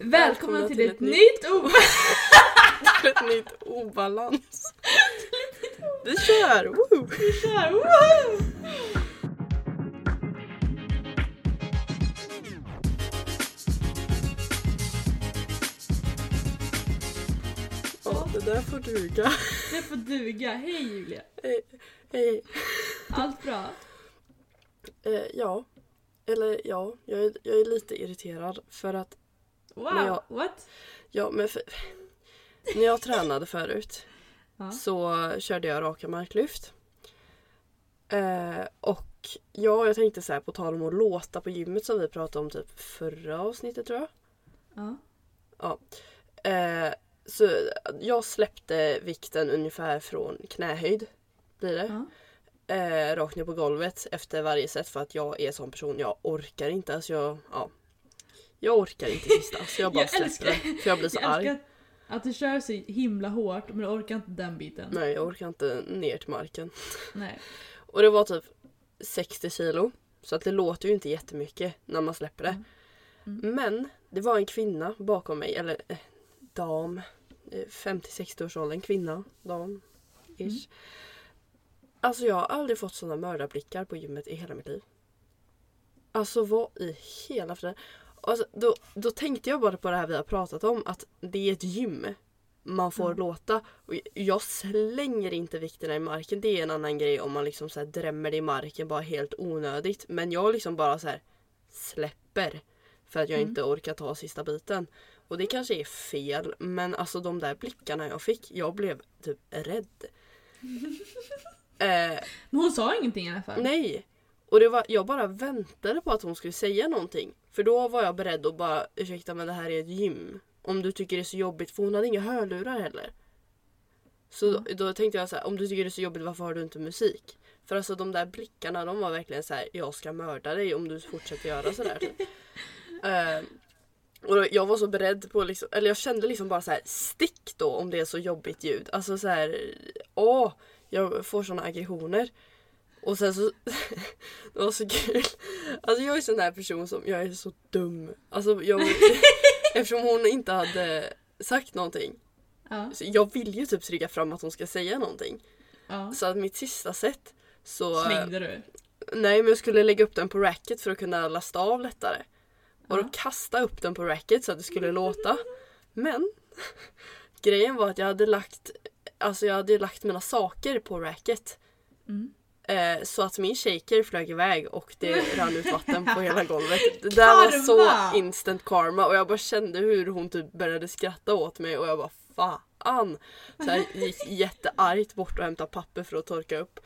Välkomna till ett nytt o... till ett nytt obalans. Vi kör! Woo! Vi kör! Woho! Ja, det där får duga. Det får duga. Hej Julia! Hej. Hej. Allt bra? Eh, ja. Eller ja, jag är, jag är lite irriterad för att Wow! Men jag- What? Ja, men för, när jag tränade förut Ja. så körde jag raka marklyft. Eh, och ja, jag tänkte så här på tal om att låta på gymmet som vi pratade om typ förra avsnittet tror jag. Ja. Ja. Eh, så jag släppte vikten ungefär från knähöjd. Blir det. Ja. Eh, rakt ner på golvet efter varje set för att jag är sån person. Jag orkar inte. Alltså jag, ja. Jag orkar inte sista. Så jag bara Jag släpper det. För jag blir så Jag arg. att du kör så himla hårt men du orkar inte den biten. Nej, jag orkar inte ner till marken. Nej. Och det var typ 60 kilo. Så att det låter ju inte jättemycket när man släpper det. Mm. Men det var en kvinna bakom mig, eller eh, dam. eh, 50-60 års åldern, kvinna, dam. Ish. Mm. Alltså jag har aldrig fått sådana mördarblickar på gymmet i hela mitt liv. Alltså vad i hela friden. Alltså, då, då tänkte jag bara på det här vi har pratat om, att det är ett gym. Man får Mm. låta. Och jag slänger inte vikterna i marken. Det är en annan grej om man liksom så här drämmer det i marken bara helt onödigt. Men jag liksom bara så här släpper. För att jag Mm. inte orkar ta sista biten. Och det kanske är fel. Men alltså de där blickarna jag fick. Jag blev typ rädd. eh, Men hon sa ingenting i alla fall. nej. Och det var, jag bara väntade på att hon skulle säga någonting. För då var jag beredd att bara ursäkta men det här är ett gym. Om du tycker det är så jobbigt. För hon hade inga hörlurar heller. Så då, då tänkte jag så här, om du tycker det är så jobbigt varför har du inte musik? För alltså de där blickarna de var verkligen så här, jag ska mörda dig om du fortsätter göra sådär. Typ. Eh, och då- jag var så beredd på liksom, eller jag kände liksom bara så här stick då om det är så jobbigt ljud. Alltså så här, åh, jag får såna aggressioner. Och sen så, det var så kul. Alltså jag är sån där person som, jag är så dum. Alltså jag, eftersom hon inte hade sagt någonting. Ja. Så jag vill ju typ trycka fram att hon ska säga någonting. ja. Så att mitt sista set så... Slängde du? Nej men jag skulle lägga upp den på racket för att kunna lasta av lättare. Och då kasta upp den på racket så att det skulle låta. Men grejen var att jag hade lagt Alltså jag hade lagt mina saker på racket. Mm. Eh, så att min shaker flög iväg och det rann ut vatten på hela golvet. Det där var så Karma! instant karma och jag bara kände hur hon typ började skratta åt mig och jag bara fan. Så jag gick jätteargt bort och hämtade papper för att torka upp.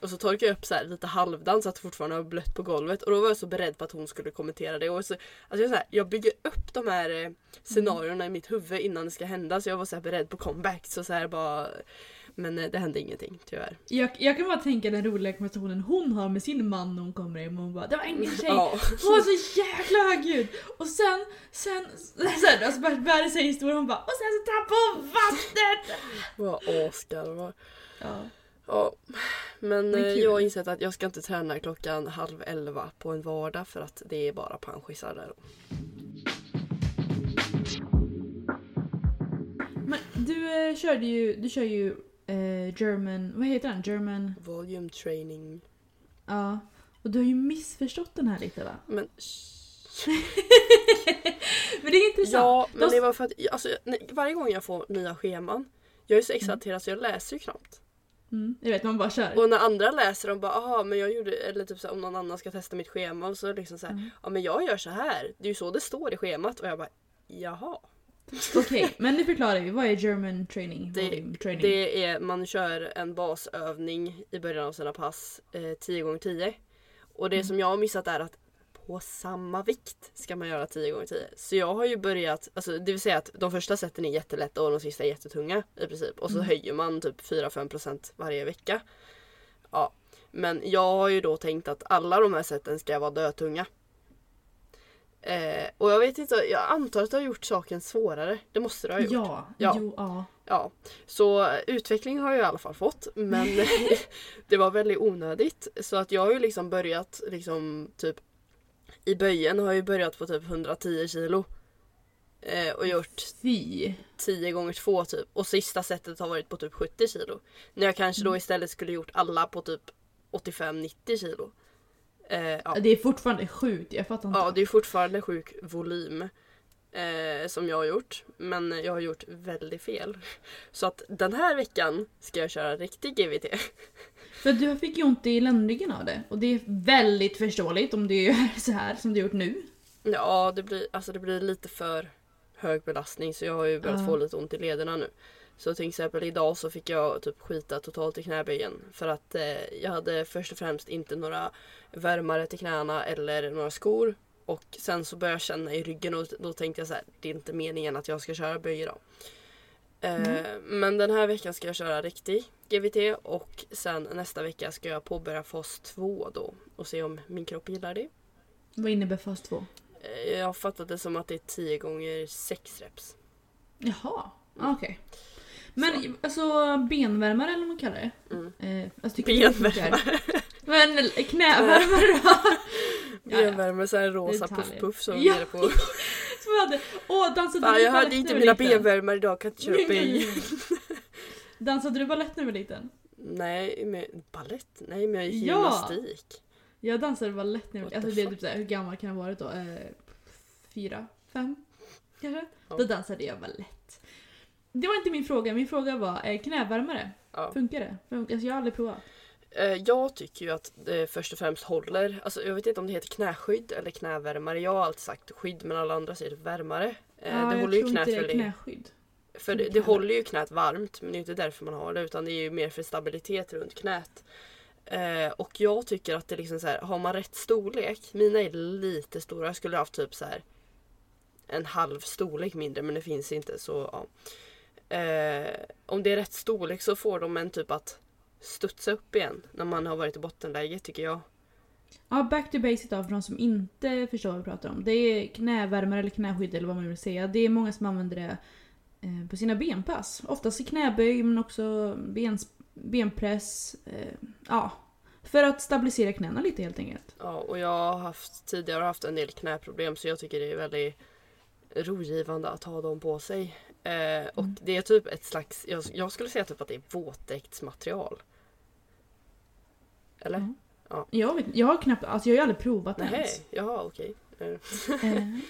Och så torkade jag upp så här lite halvdant så att det fortfarande var blött på golvet och då var jag så beredd på att hon skulle kommentera det. Och så, alltså jag, så här, jag bygger upp de här eh, scenarierna i mitt huvud innan det ska hända så jag var så beredd på comeback. Så, så här bara, men eh, det hände ingenting tyvärr. Jag, jag kan bara tänka den roliga konversationen hon har med sin man när hon kommer hem och hon bara Det var ingen tjej, Ja. hon var så jäkla högljudd! Och sen, sen, sen alltså bara började säga historien hon bara Och sen så trampade hon vattnet! Vad asgarvar. Ja. Ja, men Men eh, jag har insett att jag ska inte träna klockan halv elva på en vardag för att det är bara panschisar där. Men du eh, körde ju, du kör ju eh, German, vad heter den? German, Volume training. ja. Och du har ju missförstått den här lite va? Men Men det är intressant. ja, men De- det var för att alltså, varje gång jag får nya scheman jag är så Mm. exalterad så jag läser ju knappt. Mm, jag vet, man bara kör. Och när andra läser de bara aha men jag gjorde eller typ så här, om någon annan ska testa mitt schema och så liksom så här, Mm. ja men jag gör så här. Det är ju så det står i schemat och jag bara jaha. Okej, men nu förklarar vi. Vad är German training? Det, training? det är, man kör en basövning i början av sina pass eh, 10 gånger 10 Och det som jag har missat är att på samma vikt ska man göra 10 gånger 10. Så jag har ju börjat, alltså det vill säga att de första sätten är jättelätta och de sista är jättetunga i princip. Och så höjer man typ 4-5% varje vecka. Ja. Men jag har ju då tänkt att alla de här sätten ska vara dötunga. Eh, och jag vet inte, jag antar att det har gjort saken svårare. Det måste det ha gjort. Ja, Ja. Jo, ja. Ja, så utveckling har jag i alla fall fått men det var väldigt onödigt. Så att jag har ju liksom börjat liksom typ i böjen har jag ju börjat på typ 110 kilo. Eh, och gjort Fy. 10 gånger 2 typ. Och sista setet har varit på typ 70 kilo. När jag kanske då istället skulle gjort alla på typ 85-90 kilo. Eh, ja. Det är fortfarande sjukt, jag fattar inte. Ja, det är fortfarande sjuk volym. Eh, som jag har gjort. Men jag har gjort väldigt fel. Så att den här veckan ska jag köra riktig GVT. För du fick ju ont i ländryggen av det. Och det är väldigt förståeligt om du gör så här som du gjort nu. Ja, det blir, alltså det blir lite för hög belastning så jag har ju börjat Ja. få lite ont i lederna nu. Så till exempel idag så fick jag typ skita totalt i knäböjen för att eh, jag hade först och främst inte några värmare till knäna eller några skor. Och sen så började jag känna i ryggen och då tänkte jag så här, det är inte meningen att jag ska köra böj idag. Eh, Men den här veckan ska jag köra riktig GVT och sen nästa vecka ska jag påbörja fas 2 då och se om min kropp gillar det. Vad innebär fas 2? Eh, Jag har fattat det som att det är 10 gånger 6 reps. Jaha, ah, okej. Men alltså benvärmare eller vad man kallar det? Mm. Eh, alltså, funkar. Men knävärmare då? Ja, ja. Benvärme, så här rosa puff-puff som Ja. nere på. Som jag hade. Åh, dansade Fan, du jag hade inte mina benvärmare idag, kan inte köra nej. Dansade du balett när du var liten? Nej, men balett? Nej, men jag gick Ja. gymnastik. Jag dansade balett när jag var Alltså det är typ såhär, hur gammal kan jag ha varit då? Eh, fyra? Fem? Kanske? Ja. Då dansade jag balett. Det var inte min fråga, min fråga var eh, knävärmare. Ja. Funkar det? Funkar? Alltså, jag har aldrig provat. Eh, Jag tycker ju att det först och främst håller. Alltså, jag vet inte om det heter knäskydd eller knävärmare. Jag har alltid sagt skydd men alla andra säger värmare. Eh, ja, det jag håller ju knät inte det är väldigt... knäskydd. För det, det håller ju knät varmt men det är inte därför man har det utan det är ju mer för stabilitet runt knät. Eh, och jag tycker att det liksom så här, har man rätt storlek, mina är lite stora, jag skulle haft typ så här en halv storlek mindre men det finns inte så ja. Eh, om det är rätt storlek så får de en typ att studsa upp igen när man har varit i bottenläge tycker jag. Ja, back to basic då för de som inte förstår vad vi pratar om. Det är knävärmare eller knäskydd eller vad man vill säga. Det är många som använder det eh, på sina benpass. Oftast i knäböj men också bens, benpress. Eh, ja, för att stabilisera knäna lite helt enkelt. Ja, och jag har haft, tidigare haft en del knäproblem så jag tycker det är väldigt rogivande att ha dem på sig. Eh, och det är typ ett slags, jag, jag skulle säga typ att det är våtdräktsmaterial. Eller? Ja. Jag, vet, jag har knappt, alltså jag har ju aldrig provat det Nej, ens. jaha okej. Eh, Eh,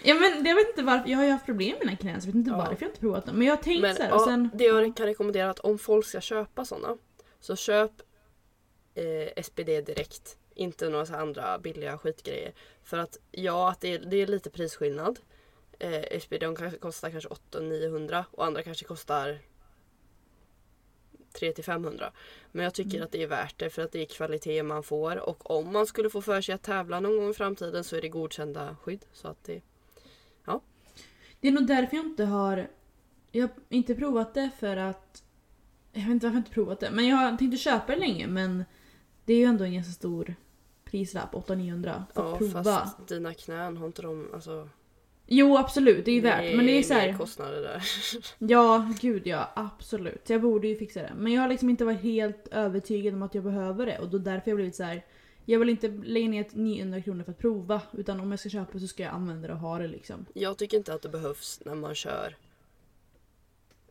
ja men jag vet inte varför, jag har ju haft problem med mina knän så jag vet inte Ja. varför jag inte provat dem. Men jag har tänkt Men så här, ja, och sen... det jag kan rekommendera är att om folk ska köpa sådana så köp eh, SPD direkt. Inte några andra billiga skitgrejer. För att ja, att det, är, det är lite prisskillnad. Eh, SPD de kanske kostar kanske 800-900 och andra kanske kostar 300-500. Men jag tycker att det är värt det för att det är kvalitet man får och om man skulle få för sig att tävla någon gång i framtiden så är det godkända skydd. Så att det, Det är nog därför jag inte har... Jag har inte provat det för att... Jag vet inte varför jag inte provat det. Men jag har tänkt köpa det länge men det är ju ändå en ganska stor prislapp, 800-900 för att ja, prova. fast dina knän har inte de... Alltså, Jo absolut, det är ju värt. Men det är så här, kostnader där. Ja, gud ja. Absolut. Jag borde ju fixa det. Men jag har liksom inte varit helt övertygad om att jag behöver det. Och då därför har jag blivit så här. Jag vill inte lägga ner 900 kronor för att prova. Utan om jag ska köpa så ska jag använda det och ha det liksom. Jag tycker inte att det behövs när man kör.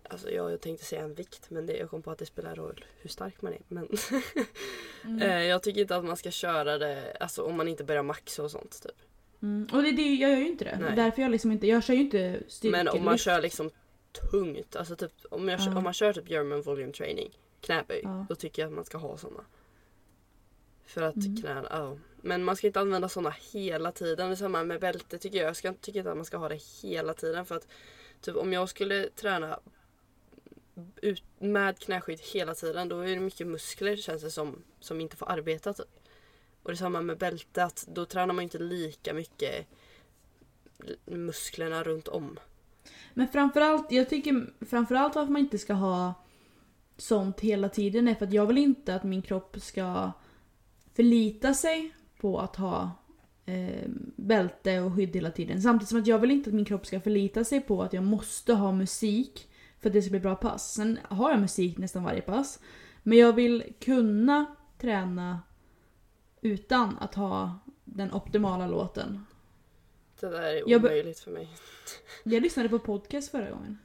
Alltså jag, jag tänkte säga en vikt men det, jag kom på att det spelar roll hur stark man är. Men Eh, jag tycker inte att man ska köra det alltså, om man inte börjar maxa och sånt. Typ. Mm. Och det, det, jag gör ju inte det. Nej. Därför jag liksom inte... Jag kör ju inte styrkelyft. Men om man kör liksom tungt, alltså typ, om, jag, Ja. om man kör typ German volume training, knäböj, Ja. då tycker jag att man ska ha såna. För att Mm. knäna, ja. Men man ska inte använda såna hela tiden. Det är samma med bälte tycker jag. Jag ska, tycker inte att man ska ha det hela tiden. För att typ om jag skulle träna ut, med knäskydd hela tiden då är det mycket muskler känns det som, som inte får arbeta typ. Och det samma med bälte, att då tränar man inte lika mycket musklerna runt om. Men framförallt, jag tycker framförallt varför man inte ska ha sånt hela tiden är för att jag vill inte att min kropp ska förlita sig på att ha eh, bälte och skydd hela tiden. Samtidigt som att jag vill inte att min kropp ska förlita sig på att jag måste ha musik för att det ska bli bra pass. Sen har jag musik nästan varje pass. Men jag vill kunna träna utan att ha den optimala låten. Det där är omöjligt för mig. Jag lyssnade på podcast förra gången.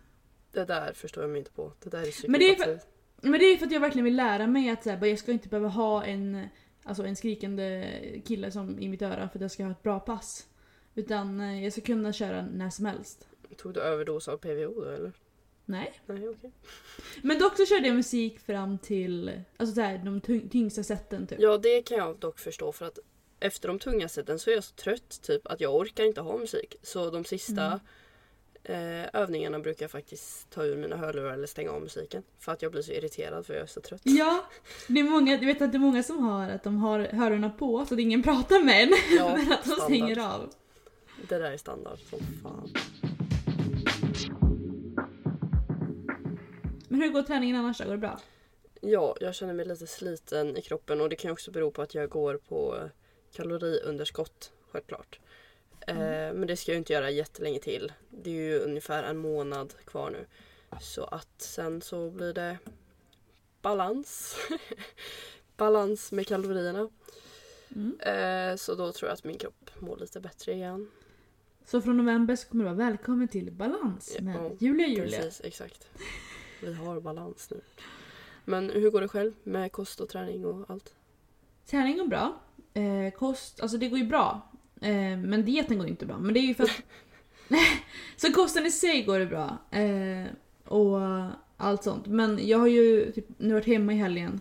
Det där förstår jag mig inte på. Det där är Men det är för-. Men det är för att jag verkligen vill lära mig att så här, jag ska inte behöva ha en, alltså en skrikande kille som i mitt öra för att jag ska ha ett bra pass. Utan eh, jag ska kunna köra när som helst. Tog du överdos av PVO då eller? Nej. Nej okej. Men dock så körde jag musik fram till alltså så här, de tyng- tyngsta sätten typ. Ja det kan jag dock förstå för att efter de tunga sätten så är jag så trött typ att jag orkar inte ha musik. Så de sista eh, övningarna brukar jag faktiskt ta ur mina hörlurar eller stänga av musiken. För att jag blir så irriterad för jag är så trött. Ja, det är många, jag vet att det är många som har att de har hörlurarna på så att ingen pratar med en. Ja, men att de standard. stänger av. Det där är standard som fan. Men hur går träningen annars då? Går det bra? Ja, jag känner mig lite sliten i kroppen och det kan också bero på att jag går på kaloriunderskott. Självklart. Eh, men det ska jag inte göra jättelänge till. Det är ju ungefär en månad kvar nu. Så att sen så blir det balans. balans med kalorierna. Mm. Eh, så då tror jag att min kropp mår lite bättre igen. Så från november så kommer du vara välkommen till Balans Ja, med Julia Julia. Precis, exakt. Vi har balans nu. Men hur går det själv med kost och träning och allt? Träning går bra. Eh, kost, alltså det går ju bra. Eh, men dieten går inte bra. Men det är ju för att... så kosten i sig går det bra. Eh, och allt sånt. Men jag har ju typ, nu varit hemma i helgen.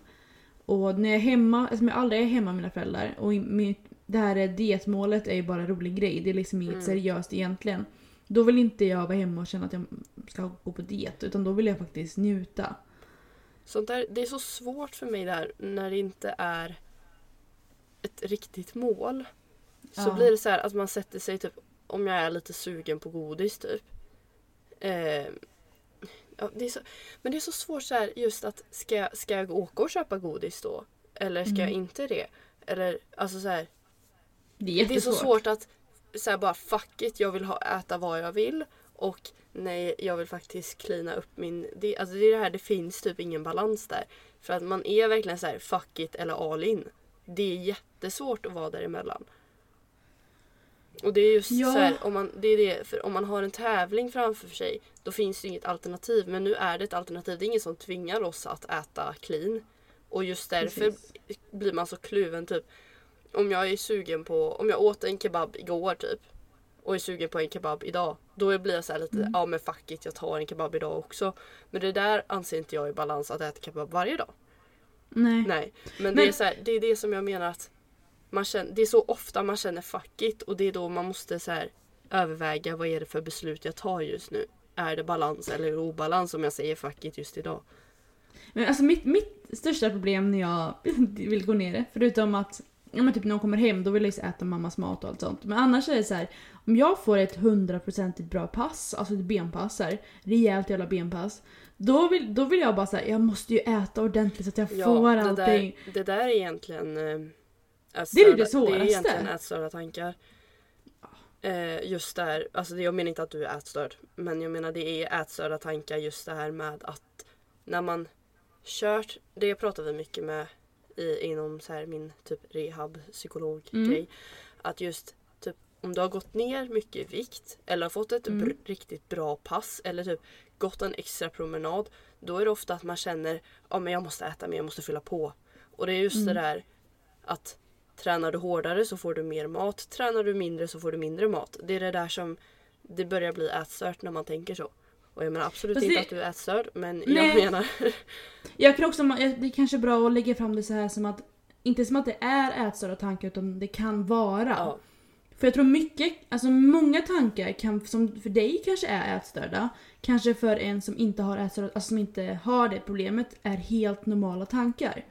Och när jag är hemma, eftersom jag aldrig är hemma med mina föräldrar. Och mitt, det här är dietmålet är ju bara en rolig grej. Det är liksom inget Mm. seriöst egentligen. Då vill inte jag vara hemma och känna att jag ska gå på diet. Utan då vill jag faktiskt njuta. Sånt där, det är så svårt för mig där när det inte är ett riktigt mål. Så Ja. blir det så här att man sätter sig typ om jag är lite sugen på godis typ. Eh, ja, det är så, men det är så svårt så här just att ska, jag- ska jag åka och köpa godis då? Eller ska jag Mm. inte det? Eller alltså så här, Det är Det är så svårt att säga bara fuck it, jag vill ha, äta vad jag vill. Och nej, jag vill faktiskt cleana upp min... Det, alltså det är det här, det finns typ ingen balans där. För att man är verkligen så här fuck it eller all in. Det är jättesvårt att vara däremellan. Och det är just Ja. så här, om man, det är det, för om man har en tävling framför sig då finns det inget alternativ. Men nu är det ett alternativ. Det är ingen som tvingar oss att äta clean. Och just därför Precis. blir man så kluven typ. Om jag är sugen på, om jag åt en kebab igår typ. Och är sugen på en kebab idag. Då blir jag så här lite, Mm. ja men fuck it jag tar en kebab idag också. Men det där anser inte jag är balans att äta kebab varje dag. Nej. Nej. Men, Men- Det, är så här, det är det som jag menar att man känner, det är så ofta man känner fuck it och det är då man måste så här, överväga vad är det för beslut jag tar just nu. Är det balans eller obalans om jag säger fuck it just idag? Men alltså mitt, mitt största problem när jag vill gå ner det, förutom att ja, men typ när de kommer hem då vill jag äta mammas mat och allt sånt. Men annars är det så här, om jag får ett hundraprocentigt bra pass, alltså ett benpass här, rejält jävla benpass. Då vill, då vill jag bara säga jag måste ju äta ordentligt så att jag får det allting. där, det där är egentligen eh, Det är ju ätstörda- det Det är svåraste. egentligen ätstörda tankar. Eh, just där, alltså det- jag menar inte att du är ätstörd. Men jag menar det är ätstörda tankar just det här med att när man kört, det pratar vi mycket med i, inom så här min typ rehab psykolog Mm. grej. Att just typ om du har gått ner mycket i vikt eller har fått ett Mm. riktigt bra pass eller typ gått en extra promenad. Då är det ofta att man känner ja men jag måste äta mer, jag måste fylla på. Och det är just Mm. det där att tränar du hårdare så får du mer mat. Tränar du mindre så får du mindre mat. Det är det där som det börjar bli ätstört när man tänker så. Och jag menar absolut Fast inte det- att du är ätstörd men jag Nej. menar Jag kan också, det är kanske bra att lägga fram det så här som att, inte som att det är ätstörda tankar utan det kan vara. ja, För jag tror mycket, alltså många tankar kan, som för dig kanske är ätstörda, kanske för en som inte har ätstörda, alltså som inte har det problemet, är helt normala tankar.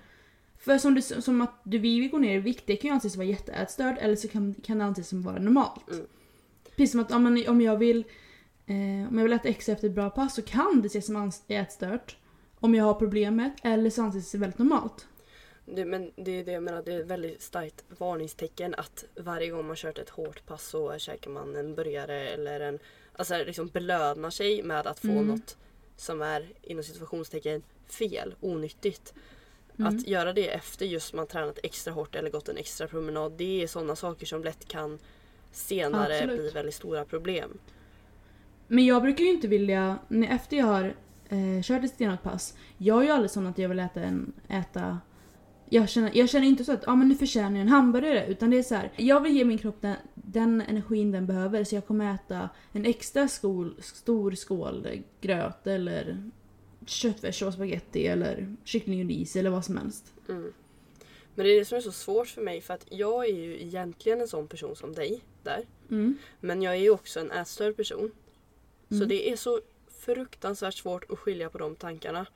För som, det, som att du vill gå ner i vikt, det kan ju anses vara jätteätstörd eller så kan, kan det anses som vara normalt. Mm. Precis som att om, man, om jag vill eh, om jag vill äta extra efter ett bra pass så kan det ses som ätstört. Om jag har problemet eller så anses det väldigt normalt. Det, men det är det jag menar, det är ett väldigt starkt varningstecken att varje gång man kört ett hårt pass så käkar man en burgare eller en... Alltså liksom belönar sig med att få Mm. något som är inom situationstecken fel, onyttigt. Mm. Att göra det efter just man tränat extra hårt eller gått en extra promenad det är sådana saker som lätt kan senare Absolut. bli väldigt stora problem. Men jag brukar ju inte vilja, efter jag har eh, kört ett stenhårt pass, jag är ju aldrig sån att jag vill äta en, äta jag känner, jag känner inte så att ah, men nu förtjänar jag en hamburgare utan det är så här. jag vill ge min kropp den, den energin den behöver så jag kommer äta en extra skål, stor skål gröt eller köttfärs och spaghetti eller kyckling och ris eller vad som helst. Mm. Men det är det som är så svårt för mig för att jag är ju egentligen en sån person som dig där. Mm. Men jag är ju också en ätstörd person. Så Mm. det är så fruktansvärt svårt att skilja på de tankarna.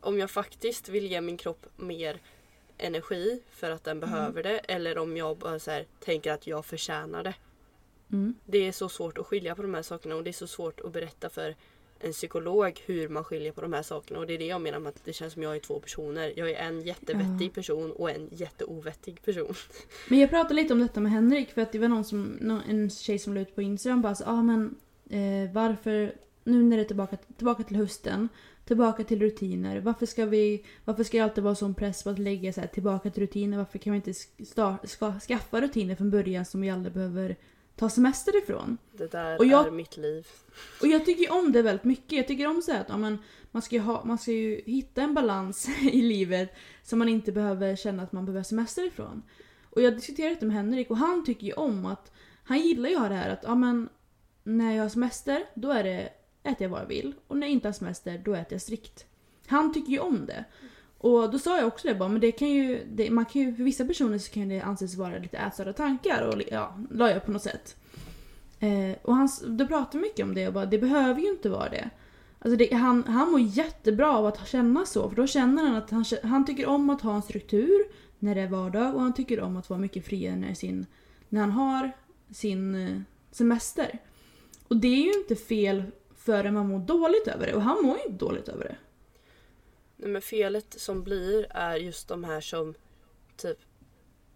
Om jag faktiskt vill ge min kropp mer energi för att den behöver det eller om jag bara så här, tänker att jag förtjänar det. Mm. Det är så svårt att skilja på de här sakerna och det är så svårt att berätta för en psykolog hur man skiljer på de här sakerna och det är det jag menar med att det känns som jag är två personer. Jag är en jättevettig Ja. person och en jätteovettig person. Men jag pratade lite om detta med Henrik för att det var någon som, en tjej som la ut på Instagram bara så, ah, men eh, varför, nu när det är tillbaka, tillbaka till hösten, tillbaka till rutiner, varför ska vi, varför ska det alltid vara sån press på att lägga så här, tillbaka till rutiner, varför kan vi inte sta, ska, skaffa rutiner från början som vi aldrig behöver ta semester ifrån? Det där Och jag- är mitt liv. Och jag tycker om det väldigt mycket. Jag tycker om så här att ja, men, man, ska ha, man ska ju hitta en balans i livet som man inte behöver känna att man behöver semester ifrån. Och jag diskuterade detta med Henrik och han tycker ju om att han gillar ju att ha det här att ja, men, när jag har semester då är det, äter jag vad jag vill och när jag inte har semester då äter jag strikt. Han tycker ju om det. Och då sa jag också det bara, men det kan ju, det, man kan ju, för vissa personer så kan det anses vara lite ätstörda tankar och ja, la jag på något sätt. Eh, och han, då pratade mycket om det och bara, det behöver ju inte vara det. Alltså det, han, han mår jättebra av att känna så, för då känner han att han, han tycker om att ha en struktur när det är vardag och han tycker om att vara mycket friare när, sin, när han har sin eh, semester. Och det är ju inte fel förrän man mår dåligt över det och han mår ju inte dåligt över det. Nej, men felet som blir är just de här som typ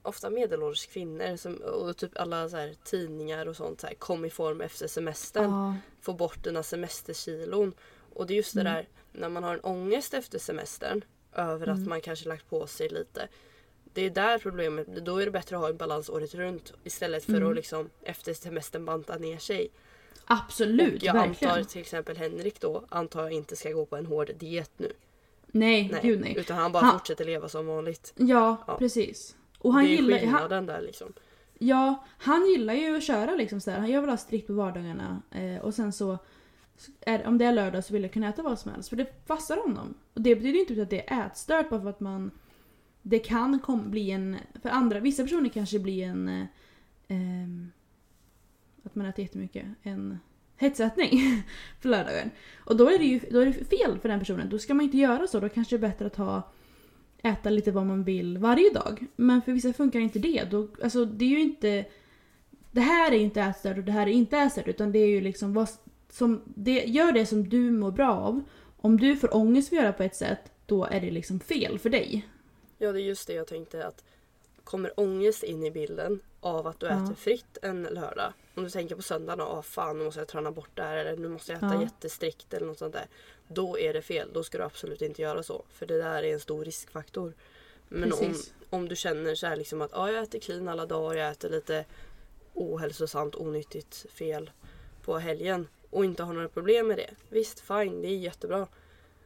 ofta medelålders kvinnor som, och typ alla så här, tidningar och sånt så här, kom i form efter semestern. Ja, Få bort dina semesterkilon. Och det är just det Mm. där när man har en ångest efter semestern över att Mm. man kanske lagt på sig lite. Det är där problemet blir. Då är det bättre att ha en balans året runt istället för Mm. att liksom efter semestern banta ner sig. Absolut, och jag verkligen. antar till exempel Henrik då antar jag inte ska gå på en hård diet nu. Nej, Nej, gud nej. Utan han bara Han- fortsätter leva som vanligt. Ja, Ja. precis. Och han det är gillar, han, skillnaden där liksom. Ja, han gillar ju att köra liksom så här. Han gör väl ha strikt på vardagarna eh, och sen så är, om det är lördag så vill jag kunna äta vad som helst för det passar honom. Och det betyder inte att det är ätstört bara för att man det kan kom, bli en, för andra, vissa personer kanske blir en eh, ehm, att man äter jättemycket, en hetsätning på lördagen. Och då är det ju då är det fel för den personen, då ska man inte göra så, då kanske det är bättre att ha äta lite vad man vill varje dag. Men för vissa funkar inte det. Då, alltså, det är ju inte... Det här är inte ätstört och det här är inte ätstört utan det är ju liksom vad som... Det, gör det som du mår bra av. Om du får ångest för att göra på ett sätt, då är det liksom fel för dig. Ja det är just det jag tänkte att kommer ångest in i bilden av att du Ja. äter fritt en lördag. Om du tänker på söndagen och ah, fan nu måste jag träna bort det här eller nu måste jag äta Ja. jättestrikt eller något sånt där. Då är det fel. Då ska du absolut inte göra så. För det där är en stor riskfaktor. Men om, om du känner så här liksom att ah, jag äter clean alla dagar, jag äter lite ohälsosamt, onyttigt fel på helgen och inte har några problem med det. Visst, fine, det är jättebra.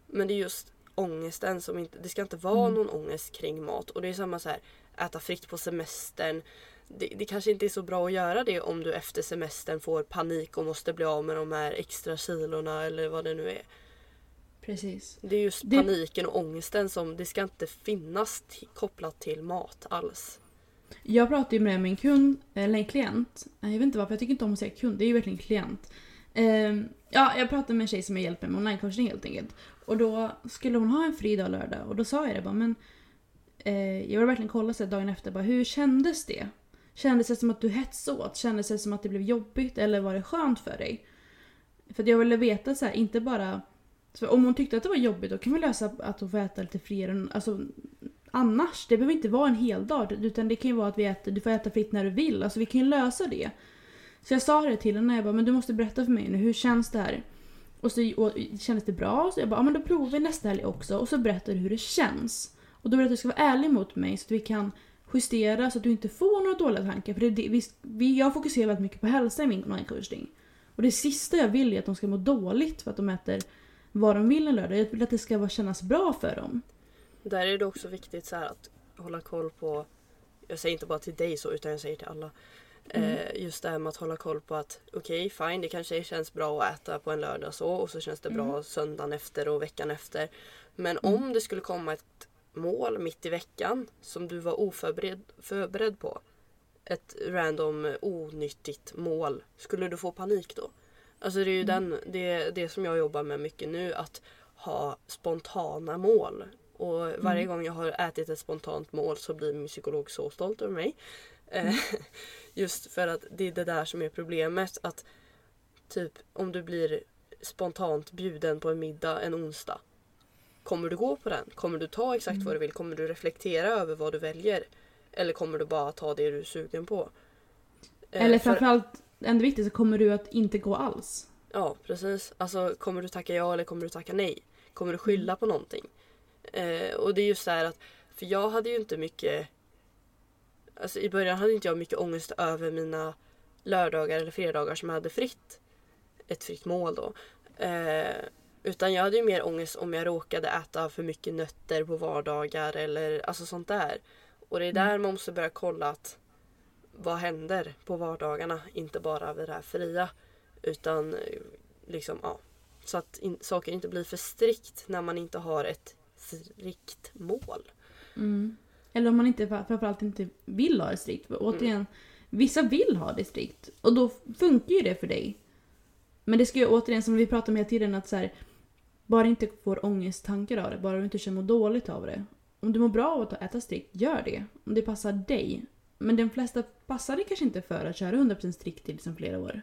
Men det är just ångesten som inte, det ska inte vara Mm. någon ångest kring mat. Och det är samma så här, äta fritt på semestern. Det, det kanske inte är så bra att göra det om du efter semestern får panik och måste bli av med de här extra kilorna eller vad det nu är. Precis. Det är just Det- paniken och ångesten som, det ska inte finnas kopplat till mat alls. Jag pratade ju med min kund, eller en klient. Jag vet inte varför, jag tycker inte om att säga kund, det är ju verkligen klient. Ehm, ja, jag pratade med en tjej som jag hjälper med onlinecoachning helt enkelt. Och då skulle hon ha en fri dag lördag och då sa jag det bara men eh, jag vill verkligen kolla så dagen efter, bara, hur kändes det? Kändes det som att du hetsåt? Kändes det som att det blev jobbigt eller var det skönt för dig? För att jag ville veta så här, inte bara... Så om hon tyckte att det var jobbigt då kan vi lösa att hon får äta lite friare. Alltså, annars, det behöver inte vara en hel dag utan det kan ju vara att vi äter, du får äta fritt när du vill. Alltså vi kan ju lösa det. Så jag sa det till henne, jag bara, men du måste berätta för mig nu, hur känns det här? Och så och, kändes det bra, så jag bara, ja, men då provar vi nästa helg också och så berättar du hur det känns. Och då vill jag att du ska vara ärlig mot mig så att vi kan justera så att du inte får några dåliga tankar. För det, det, vi, vi, jag fokuserar väldigt mycket på hälsa i min online-coaching. Och det sista jag vill är att de ska må dåligt för att de äter vad de vill en lördag. Jag vill att det ska vara, kännas bra för dem. Där är det också viktigt så att hålla koll på, jag säger inte bara till dig så utan jag säger till alla. Mm. Eh, just det här med att hålla koll på att okej okay, fine det kanske känns bra att äta på en lördag så och så känns det bra mm. söndagen efter och veckan efter. Men mm. om det skulle komma ett mål mitt i veckan som du var oförberedd förberedd på. Ett random onyttigt mål. Skulle du få panik då? Alltså det är ju mm. den, det, det som jag jobbar med mycket nu. Att ha spontana mål. Och varje mm. gång jag har ätit ett spontant mål så blir min psykolog så stolt över mig. Eh, mm. Just för att det är det där som är problemet. Att typ om du blir spontant bjuden på en middag en onsdag. Kommer du gå på den? Kommer du ta exakt mm. vad du vill? Kommer du reflektera över vad du väljer? Eller kommer du bara ta det du är sugen på? Eh, Eller framförallt, för... ännu viktigare, kommer du att inte gå alls? Ja, precis. Alltså kommer du tacka ja eller kommer du tacka nej? Kommer du skylla mm. på någonting? Eh, och det är just så här att, för jag hade ju inte mycket Alltså i början hade inte jag mycket ångest över mina lördagar eller fredagar som jag hade fritt. Ett fritt mål då. Eh, utan jag hade ju mer ångest om jag råkade äta för mycket nötter på vardagar eller alltså sånt där. Och det är där mm. man måste börja kolla att vad händer på vardagarna? Inte bara vid det här fria. Utan eh, liksom ja. Så att in, saker inte blir för strikt när man inte har ett strikt mål. Mm. Eller om man inte framförallt inte vill ha det strikt. För återigen, mm. vissa vill ha det strikt. Och då funkar ju det för dig. Men det ska ju återigen, som vi pratade om hela tiden, att så här, bara inte får ångesttankar av det, bara du inte känner dåligt av det. Om du mår bra av att äta strikt, gör det. Om det passar dig. Men de flesta passar det kanske inte för att köra 100% strikt i liksom flera år.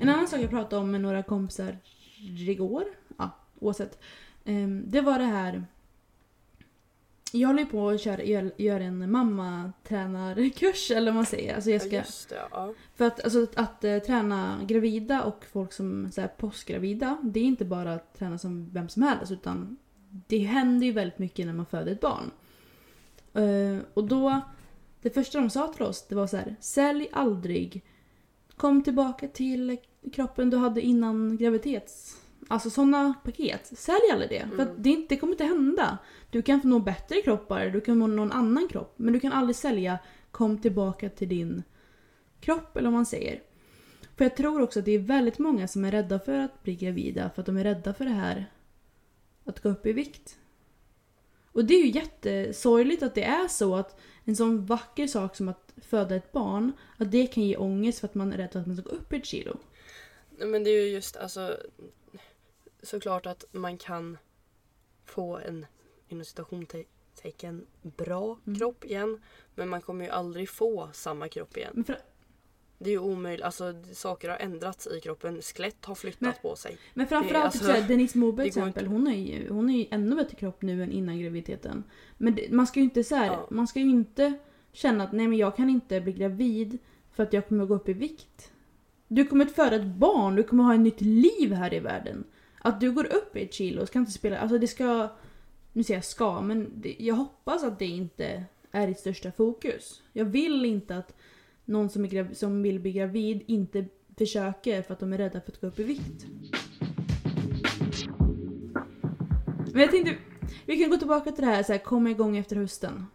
En annan sak jag pratade om med några kompisar igår, ja oavsett. Ehm, det var det här jag håller på att köra, gör, gör en mammatränarkurs eller vad man säger. Alltså jag ska, ja, det, ja. För att, alltså, att, att uh, träna gravida och folk som är postgravida, det är inte bara att träna som vem som helst utan det händer ju väldigt mycket när man föder ett barn. Uh, och då, det första de sa till oss det var så här, sälj aldrig, kom tillbaka till kroppen du hade innan graviditets Alltså sådana paket, sälj aldrig det. Mm. För det, det kommer inte hända. Du kan få nå bättre kroppar, du kan få någon annan kropp. Men du kan aldrig sälja kom tillbaka till din kropp eller vad man säger. För jag tror också att det är väldigt många som är rädda för att bli gravida för att de är rädda för det här att gå upp i vikt. Och det är ju jättesorgligt att det är så att en sån vacker sak som att föda ett barn, att det kan ge ångest för att man är rädd för att man ska gå upp ett kilo. Men det är ju just alltså såklart att man kan få en inom citationstecken bra mm. kropp igen. Men man kommer ju aldrig få samma kropp igen. För... Det är ju omöjligt. Alltså, saker har ändrats i kroppen. Skelett har flyttat men, på sig. Men framförallt alltså, såhär, Denise Moberg till exempel. Hon, är ju, hon är ju ännu bättre kropp nu än innan graviditeten. Men det, man ska ju inte så här, ja. man ska ju inte känna att nej men jag kan inte bli gravid för att jag kommer gå upp i vikt. Du kommer att föda ett barn, du kommer ha ett nytt liv här i världen. Att du går upp ett kilo ska inte spela... Alltså det ska... Nu säger jag ska, men det, jag hoppas att det inte är ditt största fokus. Jag vill inte att någon som, är som vill bli gravid inte försöker för att de är rädda för att gå upp i vikt. Men jag tänkte, vi kan gå tillbaka till det här, så här komma igång efter hösten.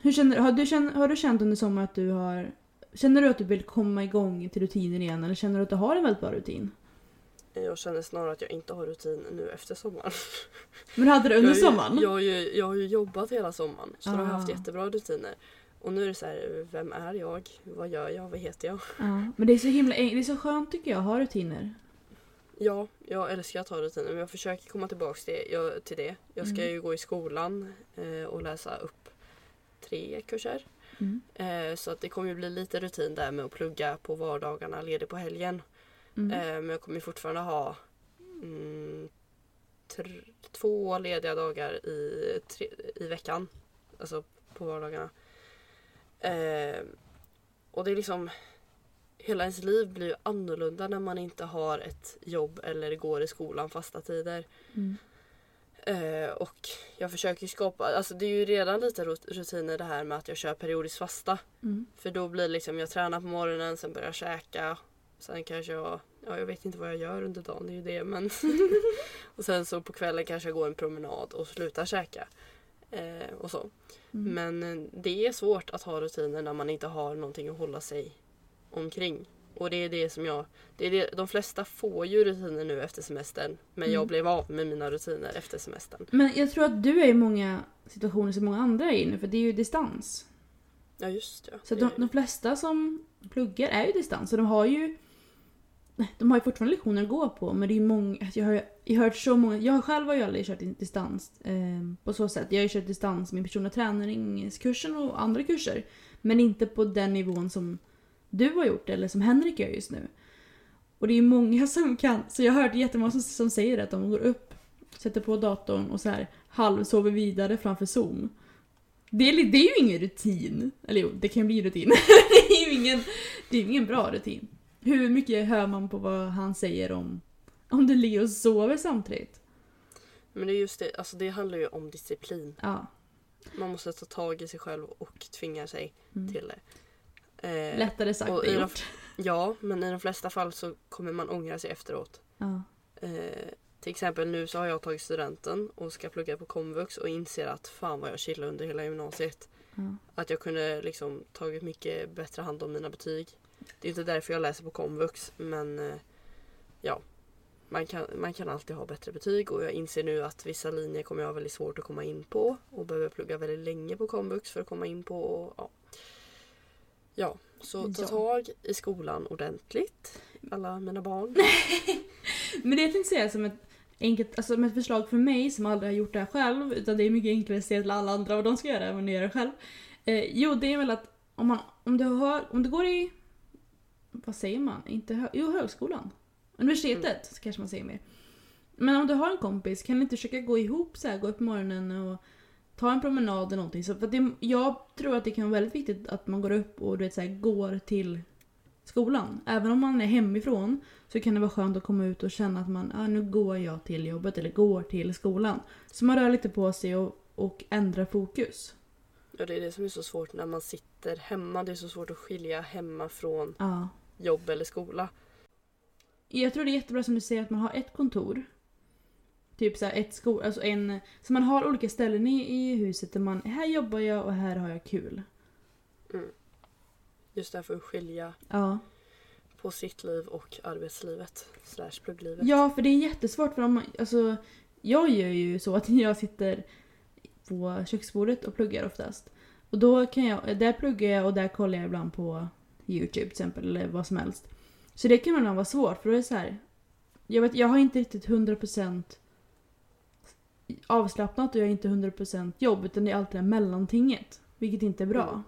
Hur känner, har, du känt, har du känt under sommaren att du har... Känner du att du vill komma igång till rutinen igen eller känner du att du har en väldigt bra rutin? Jag känner snarare att jag inte har rutin nu efter sommaren. Men hade du under jag sommaren? Jag, jag, jag har ju jobbat hela sommaren så ah. då har jag haft ah. jättebra rutiner. Och nu är det så här, vem är jag? Vad gör jag? Vad heter jag? Ja, men det är så himla det är så skönt tycker jag att ha rutiner. Ja, jag älskar att ha rutiner men jag försöker komma tillbaka till. Jag, till det. jag ska Mm. ju gå i skolan eh, och läsa upp tre kurser. Mm. Eh, så att det kommer ju bli lite rutin där med att plugga på vardagarna, ledig på helgen. Mm. Eh, men jag kommer fortfarande ha mm, två lediga dagar i, tre, i veckan. Alltså på vardagarna. Eh, och det är liksom Hela ens liv blir ju annorlunda när man inte har ett jobb eller går i skolan fasta tider. Mm. Eh, och jag försöker skapa, alltså det är ju redan lite rut- rutiner det här med att jag kör periodiskt fasta. Mm. För då blir det liksom, jag tränar på morgonen, sen börjar jag käka. Sen kanske jag, ja jag vet inte vad jag gör under dagen, det är ju det men. och sen så på kvällen kanske jag går en promenad och slutar käka. Eh, och så. Mm. Men eh, det är svårt att ha rutiner när man inte har någonting att hålla sig omkring. Och det är det som jag, det är det, de flesta får ju rutiner nu efter semestern. Men jag Mm. blev av med mina rutiner efter semestern. Men jag tror att du är i många situationer som många andra är i nu för det är ju distans. Ja just ja. Så Det- de, de flesta som pluggar är ju distans och de har ju de har ju fortfarande lektioner att gå på men det är många, alltså, jag har, jag har hört så många, jag själv har ju aldrig kört distans eh, på så sätt. Jag har ju kört distans med personliga träningskursen och andra kurser. Men inte på den nivån som du har gjort eller som Henrik gör just nu. Och det är ju många som kan, så jag har hört jättemånga som, som säger att de går upp, sätter på datorn och så här halvsover vidare framför zoom. Det är, det är ju ingen rutin. Eller jo, det kan ju bli rutin. det är ju ingen, det är ju ingen bra rutin. Hur mycket hör man på vad han säger om, om du ligger och sover samtidigt? Men det är just det, alltså det handlar ju om disciplin. Ja. Man måste ta tag i sig själv och tvinga sig Mm. till det. Eh, Lättare sagt än i de- gjort. Ja, men i de flesta fall så kommer man ångra sig efteråt. Ja. Eh, till exempel nu så har jag tagit studenten och ska plugga på komvux och inser att fan vad jag chillade under hela gymnasiet. Ja. Att jag kunde liksom tagit mycket bättre hand om mina betyg. Det är inte därför jag läser på komvux men eh, ja. Man kan, man kan alltid ha bättre betyg och jag inser nu att vissa linjer kommer jag ha väldigt svårt att komma in på och behöver plugga väldigt länge på komvux för att komma in på. Och, ja. ja, så ta Ja. tag i skolan ordentligt. Alla mina barn. Men det jag tänkte säga som ett enkelt, alltså som ett förslag för mig som aldrig har gjort det här själv, utan det är mycket enklare att säga till alla andra vad de ska göra än vad ni gör det själv. Eh, jo, det är väl att om, man, om, du har, om du går i, vad säger man? Inte hö, jo, högskolan. Universitetet så kanske man säger mer. Men om du har en kompis, kan ni inte försöka gå ihop så här, gå upp på morgonen och ta en promenad eller någonting? Så för det, jag tror att det kan vara väldigt viktigt att man går upp och du vet, så här, går till skolan. Även om man är hemifrån så kan det vara skönt att komma ut och känna att man, ah, nu går jag till jobbet eller går till skolan. Så man rör lite på sig och, och ändrar fokus. Ja, det är det som är så svårt när man sitter hemma. Det är så svårt att skilja hemma från Ja. Jobb eller skola. Jag tror det är jättebra som du säger att man har ett kontor. Typ så här ett sko- alltså en, så man har olika ställen i, i huset där man, här jobbar jag och här har jag kul. Just därför att skilja Ja. på sitt liv och arbetslivet. Slash plugglivet. Ja, för det är jättesvårt för om man, alltså, jag gör ju så att jag sitter på köksbordet och pluggar oftast. Och då kan jag, där pluggar jag och där kollar jag ibland på YouTube till exempel eller vad som helst. Så det kan ibland vara svårt för då är det så här. Jag, vet, jag har inte riktigt 100% avslappnat och jag har inte 100% jobb utan det är alltid det här mellantinget. Vilket inte är bra. Mm.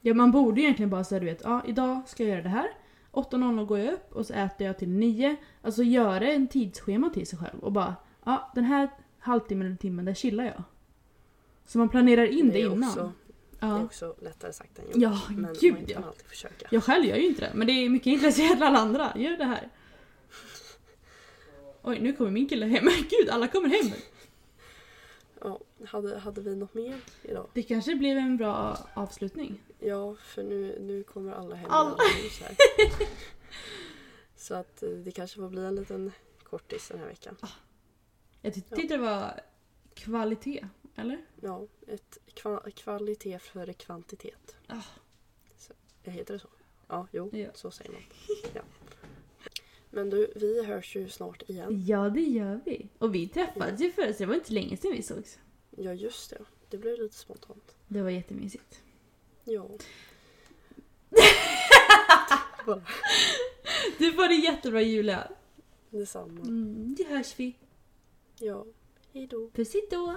Ja, man borde egentligen bara säga du vet, ja idag ska jag göra det här. 8.00 går jag upp och så äter jag till 9. Alltså göra en tidsschema till sig själv och bara, ja den här halvtimmen eller timmen där chillar jag. Så man planerar in det, det innan. också, det är ja. också lättare sagt än gjort. ja, Men gud man kan ja. alltid försöka. Jag själv gör ju inte det, men det är mycket säga till alla andra. Gör det här. Oj, nu kommer min kille hem. Gud, alla kommer hem. Ja, hade, hade vi något mer idag? Det kanske blev en bra avslutning. Ja, för nu, nu kommer alla hem. Alla. alla. Så att eh, det kanske får bli en liten kortis den här veckan. Jag ty- Ja. tyckte det var kvalitet, eller? Ja, ett kva- kvalitet före kvantitet. Ah. Så, heter det så? Ja, jo, Ja. så säger man. Ja. Men du, vi hörs ju snart igen. Ja, det gör vi. Och vi träffades ju förut, så det var inte länge sedan vi sågs. Ja, just det. Det blev lite spontant. Det var jättemysigt. Ja. Du får det jättebra Julia. Detsamma. Mm, det hörs vi. Ja. Hejdå. Puss då.